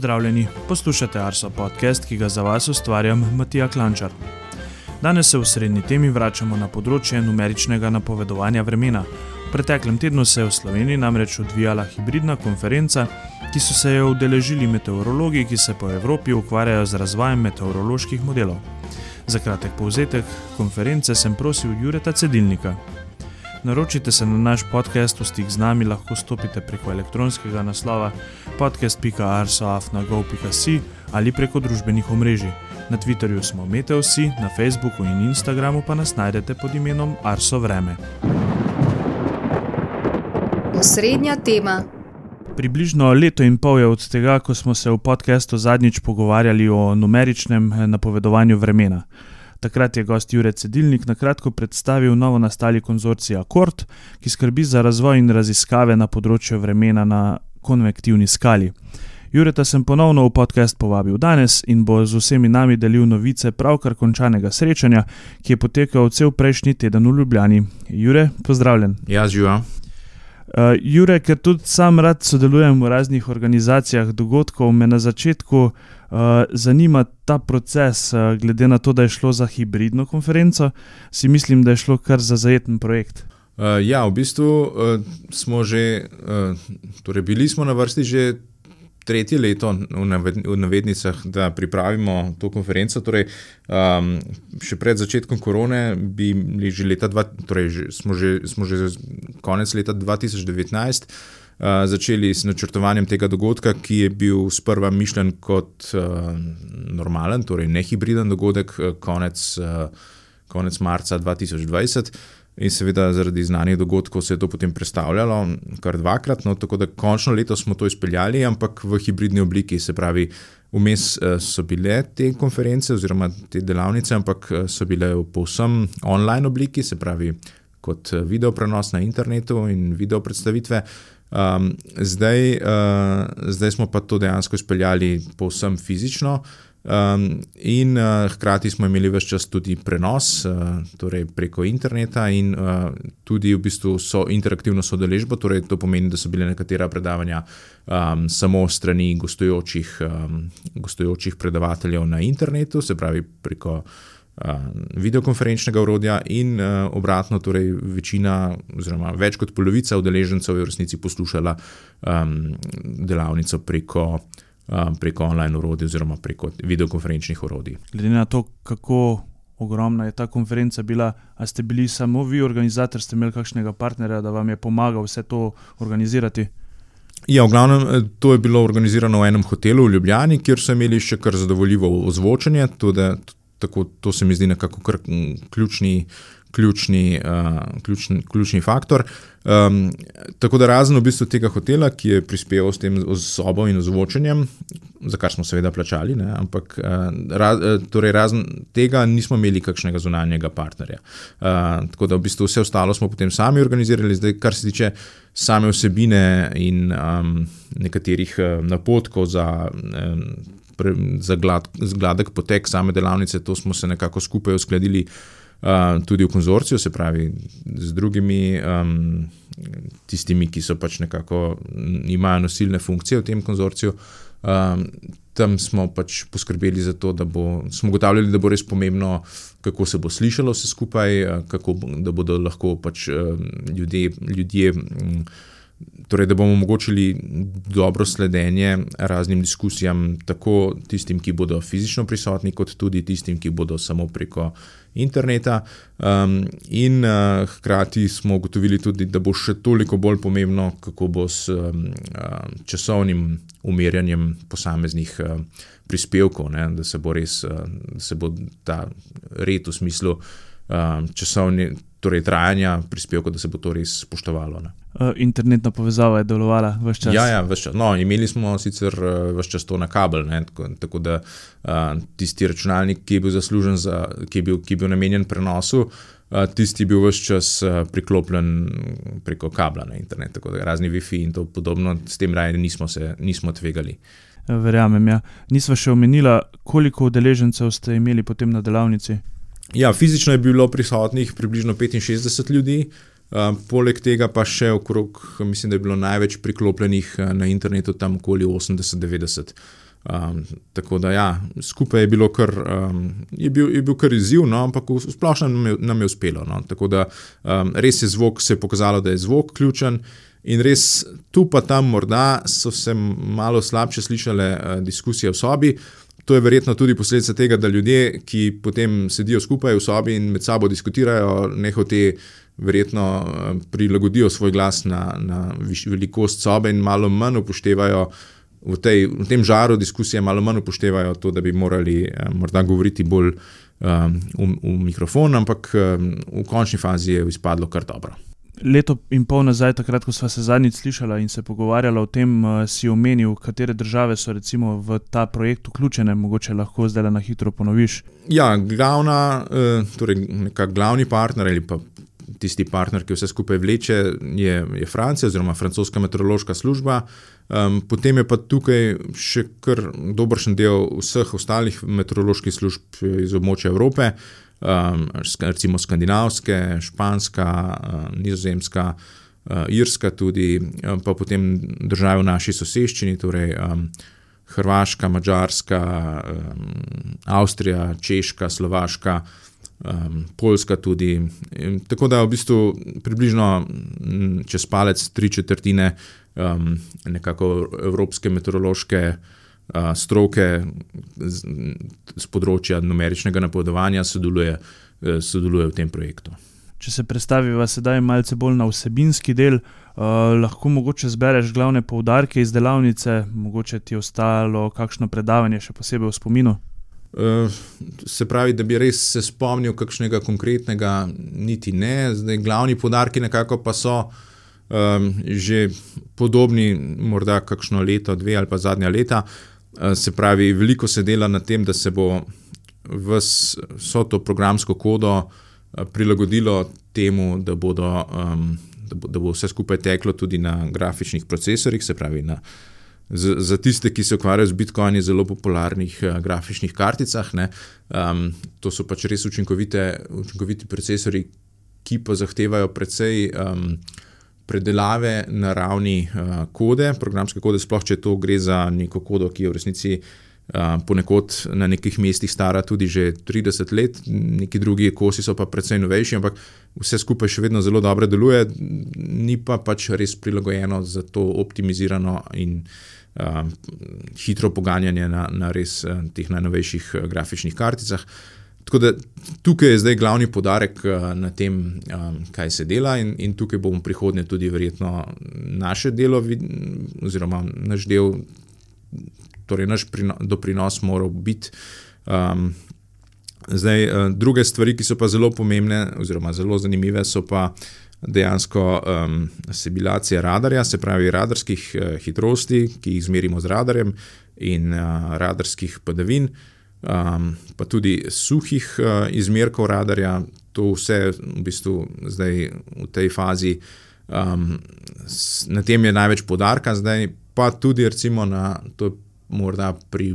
Pozdravljeni, poslušate Arso podcast, ki ga za vas ustvarjam Matija Klančar. Danes se v srednji temi vračamo na področje numeričnega napovedovanja vremena. V preteklem tednu se je v Sloveniji namreč odvijala hibridna konferenca, ki so se jo udeležili meteorologi, ki se po Evropi ukvarjajo z razvojem meteoroloških modelov. Za kratek povzetek konference sem prosil Jureta Cedilnika. Naročite se na naš podcast, v stik z nami lahko stopite preko elektronskega naslova podcast.arsoafnago.si ali preko družbenih omrežij. Na Twitterju smo Meteosi, na Facebooku in Instagramu pa nas najdete pod imenom Arso Vreme. Osrednja tema. Približno leto in pol je od tega, ko smo se v podkastu zadnjič pogovarjali o numeričnem eh, napovedovanju vremena. Takrat je gost Jurek Cedilnik na kratko predstavil novo nastali konzorcij Akord, ki skrbi za razvoj in raziskave na področju vremena na konvektivni skali. Jureta sem ponovno v podcast povabil danes in bo z vsemi nami delil novice pravkar končanega srečanja, ki je potekal cel prejšnji teden v Ljubljani. Jure, pozdravljen. Ja, živa. Uh, Jure, ker tudi sam rad sodelujem v raznih organizacijah dogodkov, me na začetku uh, zanima ta proces, uh, glede na to, da je šlo za hibridno konferenco, si mislim, da je šlo kar za zajeten projekt. Uh, ja, v bistvu smo že, torej bili smo na vrsti že tretje leto v navednicah, da pripravimo to konferenco. Torej, um, še pred začetkom korone bi bili že leta, dva, torej že, smo, že, smo že konec leta 2019. Uh, začeli s načrtovanjem tega dogodka, ki je bil sprva mišljen kot uh, normalen, torej ne hibriden dogodek, uh, konec, uh, konec marca 2020. In seveda zaradi znanih dogodkov se je to potem predstavljalo kar dvakrat, no, tako da končno leto smo to izpeljali, ampak v hibridni obliki. Se pravi, vmes eh, so bile te konference oziroma te delavnice, ampak eh, so bile v povsem online obliki, se pravi, kot eh, video prenos na internetu in video predstavitve. Um, zdaj, uh, zdaj smo pa to dejansko izpeljali povsem fizično. Um, in uh, hkrati smo imeli vse čas tudi prenos, uh, torej preko interneta, in uh, tudi v bistvu so interaktivno sodeležbo. Torej to pomeni, da so bile nekatera predavanja um, samo strani gostujočih, um, gostujočih predavateljev na internetu, se pravi preko uh, videokonferenčnega urodja, in uh, obratno, torej večina, oziroma več kot polovica udeležencev je v resnici poslušala um, delavnico preko preko online urodij oziroma preko videokonferenčnih urodij. Glede na to, kako ogromna je ta konferenca bila, ali ste bili samo vi, organizator, ste imeli kakšnega partnerja, da vam je pomagal vse to organizirati? Ja, v glavnem, eh, to je bilo organizirano v enem hotelu v Ljubljani, kjer so imeli še kar zadovoljivo ozvočenje. Tudi, tako, to se mi zdi nekako ključni, ključni, uh, ključni, ključni faktor. Um, tako da razen v bistvu tega hotela, ki je prispeval s tem sobo in ozvočenjem, za kar smo seveda plačali, ne, ampak uh, raz, torej razen tega nismo imeli kakšnega zunanjega partnerja. Uh, tako da v bistvu vse ostalo smo potem sami organizirali, zdaj kar se tiče same vsebine in um, nekaterih uh, napotkov za. Um, Za, glad, za gladek potek same delavnice, to smo se nekako skupaj uskladili uh, tudi v konzorciju, se pravi z drugimi, um, tistimi, ki so pač nekako imajo nosilne funkcije v tem konzorciju. Um, tam smo pač poskrbeli za to, da bo, smo ugotavljali, da bo res pomembno, kako se bo slišalo vse skupaj, kako, da bodo lahko pač ljudje. ljudje Torej, da bomo omogočili dobro sledenje raznim diskusijam, tako tistim, ki bodo fizično prisotni, kot tudi tistim, ki bodo samo preko interneta. Um, in uh, hkrati smo ugotovili tudi, da bo še toliko bolj pomembno, kako bo s um, uh, časovnim umirjanjem posameznih uh, prispevkov, ne, da se bo res, uh, da se bo ta red v smislu uh, časovni, torej trajanja prispevkov, da se bo to res spoštovalo. Ne. Uh, internetna povezava je delovala vse čas. Ja, ja vse čas. No, imeli smo sicer vse čas to na kabel, ne, tako, tako da uh, tisti računalnik, ki je bil zaslužen, za, ki, je bil, ki je bil namenjen prenosu, uh, tisti je bil vse čas uh, priklopljen preko kabla na internet, tako da razni WiFi in to podobno, s tem raje nismo se nismo tvegali. Verjamem, ja. Nisva še omenila, koliko udeležencev ste imeli potem na delavnici. Ja, fizično je bilo prisotnih približno 65 ljudi, uh, poleg tega pa še okrog, mislim, da je bilo največ priklopljenih uh, na internetu, tam okoli 80-90. Um, tako da, ja, skupaj je bilo kar, um, je bil, je bil kar izziv, no, ampak v splošnem nam nam je uspelo. No. Tako da um, res je zvok, se je pokazalo, da je zvok ključen. In res tu pa tam morda so se malo slabše slišale uh, diskusije v sobi. To je verjetno tudi posledica tega, da ljudje, ki potem sedijo skupaj v sobi in med sabo diskutirajo, nehote verjetno uh, prilagodijo svoj glas na, na velikost sobe in malo manj upoštevajo v, tej, v tem žaru diskusije malo manj upoštevajo to, da bi morali eh, morda govoriti bolj um, v, v mikrofon, ampak um, v končni fazi je izpadlo kar dobro. Leto in pol nazaj, takrat, ko smo se zadnjič slišali in se pogovarjali o tem, uh, si omenil, katere države so v ta projekt vključene, mogoče lahko zdaj na hitro ponoviš. Ja, glavna, uh, torej glavni partner ali pa tisti partner, ki vse skupaj vleče, je, je Francija oziroma francoska meteorološka služba. Um, potem je pa tukaj še kar dobršen del vseh ostalih meteoroloških služb iz območja Evrope, um, recimo skandinavske, španska, um, nizozemska, uh, irska, tudi um, pa potem države v naši soseščini, torej um, Hrvaška, Mačarska, um, Avstrija, Češka, Slovaška um, Poljska tudi. In tako da v bistvu približno čez palec tri četrtine um, nekako evropske meteorološke uh, stroke z, z področja numeričnega napovedovanja sodeluje, uh, sodeluje v tem projektu. Če se predstaviva sedaj malce bolj na vsebinski del, uh, lahko mogoče zbereš glavne poudarke iz delavnice, mogoče ti je ostalo kakšno predavanje, še posebej v spominu. Eh, se pravi, da bi res se spomnil kakšnega konkretnega, niti ne. Zdaj, glavni podarki nekako pa so um, že podobni, morda kakšno leto, dve ali pa zadnja leta. Uh, se pravi, veliko se dela na tem, da se bo vso to programsko kodo uh, prilagodilo temu, da, bodo, um, da, bo, da bo vse skupaj teklo tudi na grafičnih procesorjih, se pravi na za, za tiste, ki se ukvarjajo z Bitcoini, zelo popularnih uh, grafičnih karticah. Um, to so pač res učinkovite, učinkoviti procesori, ki pa zahtevajo precej um, predelave na ravni uh, kode, programske kode, sploh če to gre za neko kodo, ki je v resnici. Uh, ponekod na nekih mestih stara tudi že 30 let, neki drugi kosi so pa precej novejši, ampak vse skupaj še vedno zelo dobro deluje, ni pa pač res prilagojeno za to optimizirano in uh, hitro poganjanje na, na res uh, teh najnovejših uh, grafičnih karticah. Tako da tukaj je zdaj glavni podarek uh, na tem, um, kaj se dela, in, in tukaj bomo prihodnje tudi verjetno naše delo, oziroma naš del, torej naš prino, doprinos, moral biti. Um, zdaj, uh, druge stvari, ki so pa zelo pomembne, oziroma zelo zanimive, so pa dejansko um, sibilacija radarja, se pravi radarskih uh, hitrosti, ki jih izmerimo z radarjem, in uh, radarskih padavin, um, pa tudi suhih uh, izmerkov radarja. To vse v bistvu zdaj v tej fazi, um, na tem je največ podarka, zdaj pa tudi recimo na to. Morda pri,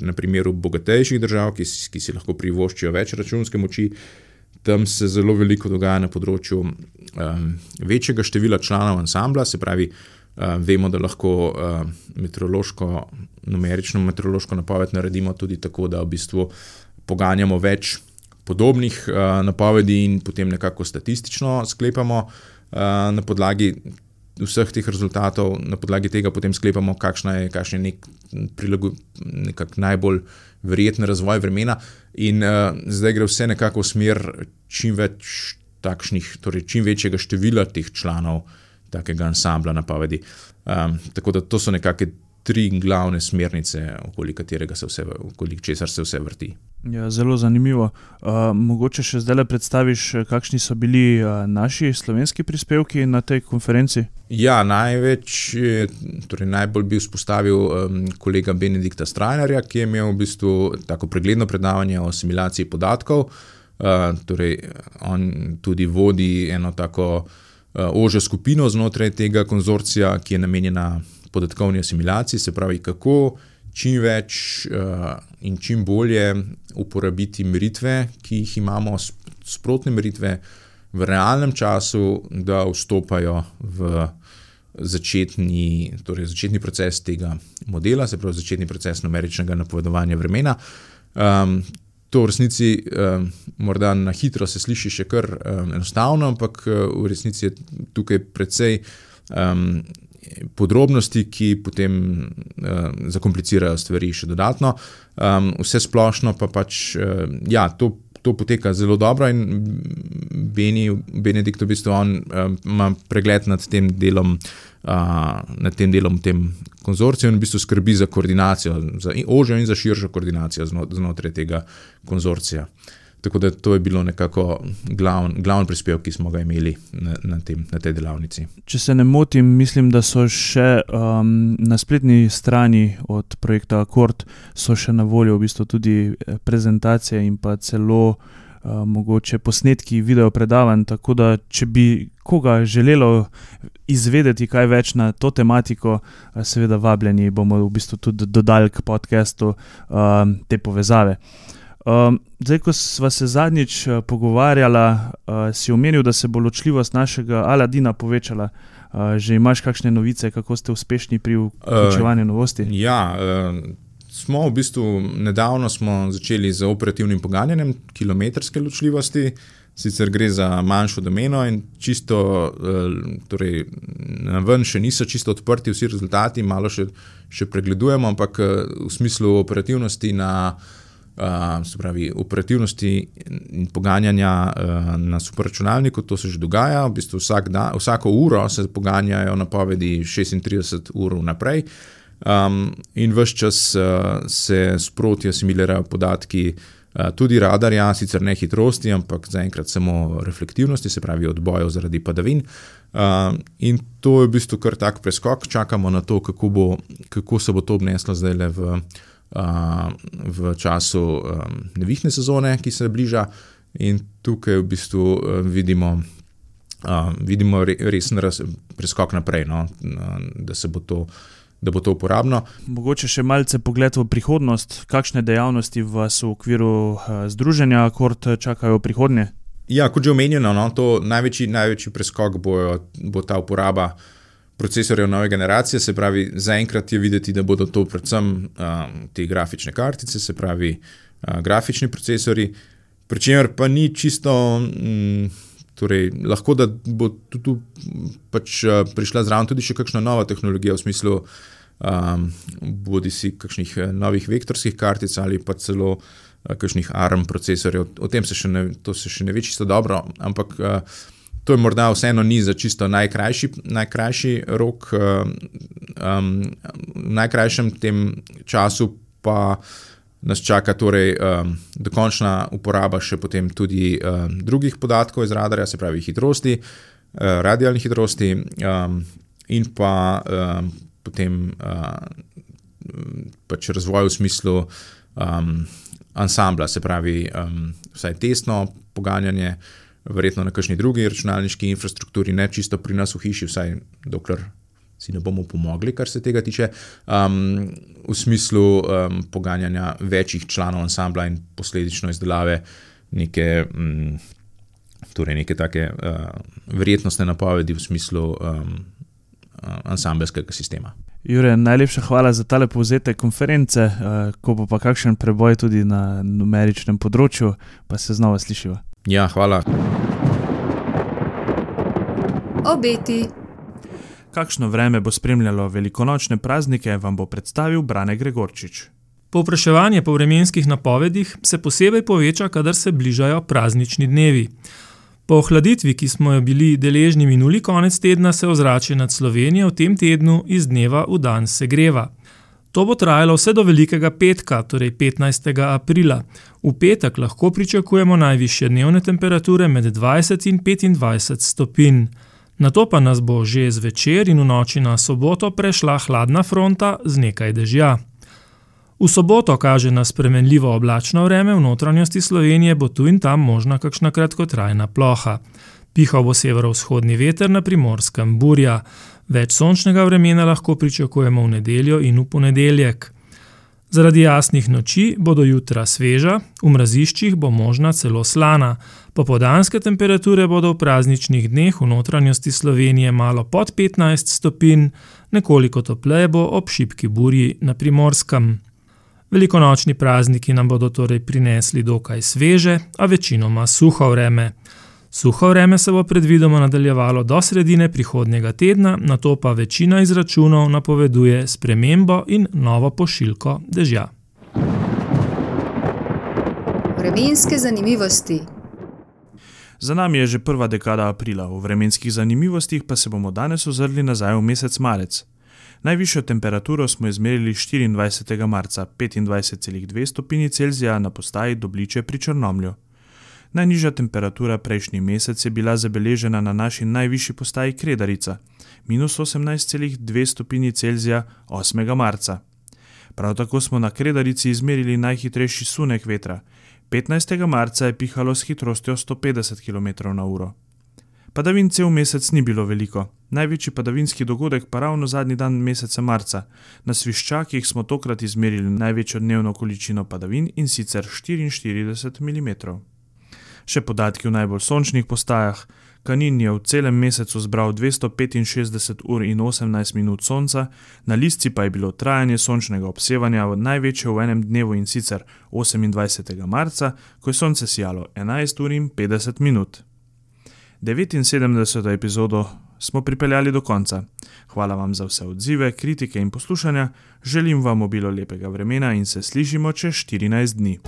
na primeru bogatejših držav, ki, ki si lahko privoščijo več računske moči, tam se zelo veliko dogaja na področju um, večjega števila članov ansambla, se pravi, um, vemo, da lahko um, meteorološko, numerično meteorološko napoved naredimo tudi tako, da v bistvu poganjamo več podobnih uh, napovedi in potem nekako statistično sklepamo na podlagi. Vseh teh rezultatov, na podlagi tega potem sklepamo, kakšna je, kakšen je nek prilagod, najbolj verjeten razvoj vremena, in uh, zdaj gre vse nekako v smer čim več takšnih, torej čim večjega števila teh članov takega ansambla napovedi. Um, tako da to so nekakšne tri glavne smernice, okoli katerega se vse, okoli česar se vse vrti. Ja, zelo zanimivo. Uh, mogoče še zdaj le predstaviš, kakšni so bili uh, naši slovenski prispevki na tej konferenci? Ja, največ, torej najbolj bi vzpostavil um, kolega Benedikta Strajnerja, ki je imel v bistvu tako pregledno predavanje o asimilaciji podatkov. Uh, torej, on tudi vodi eno tako uh, ožjo skupino znotraj tega konzorcija, ki je namenjena podatkovni asimilaciji, se pravi, kako čim več uh, in čim bolje uporabiti meritve, ki jih imamo, sprotne meritve v realnem času, da vstopajo v začetni, torej začetni proces tega modela, se pravi začetni proces numeričnega napovedovanja vremena. Um, to v resnici um, morda na hitro se sliši še kar um, enostavno, ampak v resnici je tukaj precej um, podrobnosti, ki potem um, zakomplicirajo stvari še dodatno. Um, vse splošno pa pač, um, ja, to to poteka zelo dobro in Beni, Benedikt v bistvu on, um, ima pregled nad tem delom. Uh, nad tem delom, tem konzorcijem, in v bistvu skrbi za koordinacijo, za ožjo in za širšo koordinacijo znotraj tega konzorcija. Tako da to je bilo nekako glavni glavn prispevek, ki smo ga imeli na, na, tem, na tej delavnici. Če se ne motim, mislim, da so še um, na spletni strani od projekta Akord na voljo v bistvu tudi eh, prezentacije in pa celo uh, mogoče posnetki video predavanj. Tako da, če bi koga želelo izvedeti kaj več na to tematiko, uh, seveda vabljeni bomo v bistvu tudi dodali k podkastu uh, te povezave. Um, zdaj, ko smo se zadnjič uh, pogovarjali, uh, si omenil, da se bo ločljivost našega Aladina povečala. Uh, že imaš kakšne novice, kako ste uspešni pri vključevanju uh, novosti? Ja, uh, smo v bistvu nedavno smo začeli z operativnim pogajanjem kilometrske ločljivosti. Sicer gre za manjšo domeno, in čisto, torej, na ven še niso čisto odprti vsi rezultati, malo še, še pregledujemo, ampak v smislu operativnosti na se pravi, operativnosti in poganjanja na superračunalniku, to se že dogaja. V bistvu vsak dan, vsako uro se poganjajo napovedi 36 ur naprej, um, in vse čas uh, se sproti asimilirajo podatki. Tudi radarja, sicer ne hitrosti, ampak zaenkrat samo reflektivnosti, se pravi odbojev zaradi padavin. Uh, in to je v bistvu kar tak preskok, čakamo na to, kako, bo, kako se bo to obneslo zdaj le v uh, v času nevihne sezone, ki se bliža, in tukaj v bistvu vidimo, vidimo re, resen preskok naprej, no, da se bo to. Da bo to uporabno. Mogoče še malce pogled v prihodnost, kakšne dejavnosti vas v okviru uh, združenja Kort čakajo v prihodnje? Ja, kot že omenjeno, no, največji, največji preskok bo, bo ta uporaba procesorjev nove generacije, se pravi, zaenkrat je videti, da bodo to predvsem um, te grafične kartice, se pravi, uh, grafični procesori, pri čemer pa ni čisto. Um, Torej, lahko da bo tu, pač, uh, prišla zraven tudi še kakšna nova tehnologija, v smislu, um, bodi si kakšnih uh, novih vektorskih kartic ali pa celo uh, kakšnih ARM procesorjev. O tem se še ne, se še ne ve čisto dobro, ampak uh, To je morda vseeno ni za čisto najkrajši, najkrajši rok, um, v najkrajšem tem času pa nas čaka torej, um, dokončna uporaba še potem tudi um, drugih podatkov iz radarja, se pravi hitrosti, uh, radijalnih hitrosti um, in pa um, potem uh, pač razvoj v smislu um, ansambla, se pravi um, vsaj testno poganjanje verjetno na kakšni drugi računalniški infrastrukturi, ne čisto pri nas v hiši, vsaj dokler si ne bomo pomogli, kar se tega tiče, um, v smislu um, poganjanja večjih članov ansambla in posledično izdelave neke. Um, Torej, neke take uh, verjetnostne napovedi v smislu um, uh, ansambelskega sistema. Jure, najlepša hvala za tale povzetek konference, uh, ko bo pa kakšen preboj tudi na numeričnem področju, pa se znova slišiva. Ja, hvala. Obeti. Kakšno vreme bo spremljalo velikonočne praznike, vam bo predstavil Brane Gregorčič. Povpraševanje po vremenskih napovedih se posebej poveča, kadar se bližajo praznični dnevi. Po ohladitvi, ki smo jo bili deležni minuli konec tedna, se ozračje nad Slovenijo v tem tednu iz dneva v dan segreva. To bo trajalo vse do velikega petka, torej 15. aprila. V petek lahko pričakujemo najvišje dnevne temperature med 20 in 25 stopinj. Na to pa nas bo že zvečer in v noči na soboto prešla hladna fronta z nekaj dežja. V soboto kaže na spremenljivo oblačno vreme, v notranjosti Slovenije bo tu in tam možna kakšna kratkotrajna ploha. Pihal bo severovzhodni veter na primorskem burja. Več sončnega vremena lahko pričakujemo v nedeljo in v ponedeljek. Zaradi jasnih noči bodo jutra sveža, v mraziščih bo možna celo slana. Popodanske temperature bodo v prazničnih dneh v notranjosti Slovenije malo pod 15 stopinj, nekoliko topleje bo ob šibki burji na primorskem. Velikonočni prazniki nam bodo torej prinesli dokaj sveže, a večinoma suho vreme. Suho vreme se bo predvidoma nadaljevalo do sredine prihodnjega tedna, na to pa večina izračunov napoveduje spremembo in novo pošiljko dežja. Vremenske zanimivosti. Za nami je že prva dekada aprila, v vremenskih zanimivostih pa se bomo danes ozrli nazaj v mesec marec. Najvišjo temperaturo smo izmerili 24. marca 25,2 stopinji Celzija na postaji Dobliče pri Črnomlju. Najnižja temperatura prejšnji mesec je bila zabeležena na naši najvišji postaji Kredarica, minus 18,2 stopinji Celzija 8. marca. Prav tako smo na Kredarici izmerili najhitrejši sunek vetra. 15. marca je pihalo s hitrostjo 150 km/h. Padavin cel mesec ni bilo veliko, največji padavinski dogodek pa ravno zadnji dan meseca marca. Na Sviščakih smo tokrat izmerili največjo dnevno količino padavin in sicer 44 mm. Še podatki o najbolj sončnih postajah. Kanin je v celem mesecu zbral 265 ur in 18 minut sonca, na listci pa je bilo trajanje sončnega obsevanja največje v enem dnevu in sicer 28. marca, ko je sonce sijalo 11 ur in 50 minut. 79. epizodo smo pripeljali do konca. Hvala vam za vse odzive, kritike in poslušanja, želim vam obilo lepega vremena in se slišimo čez 14 dni.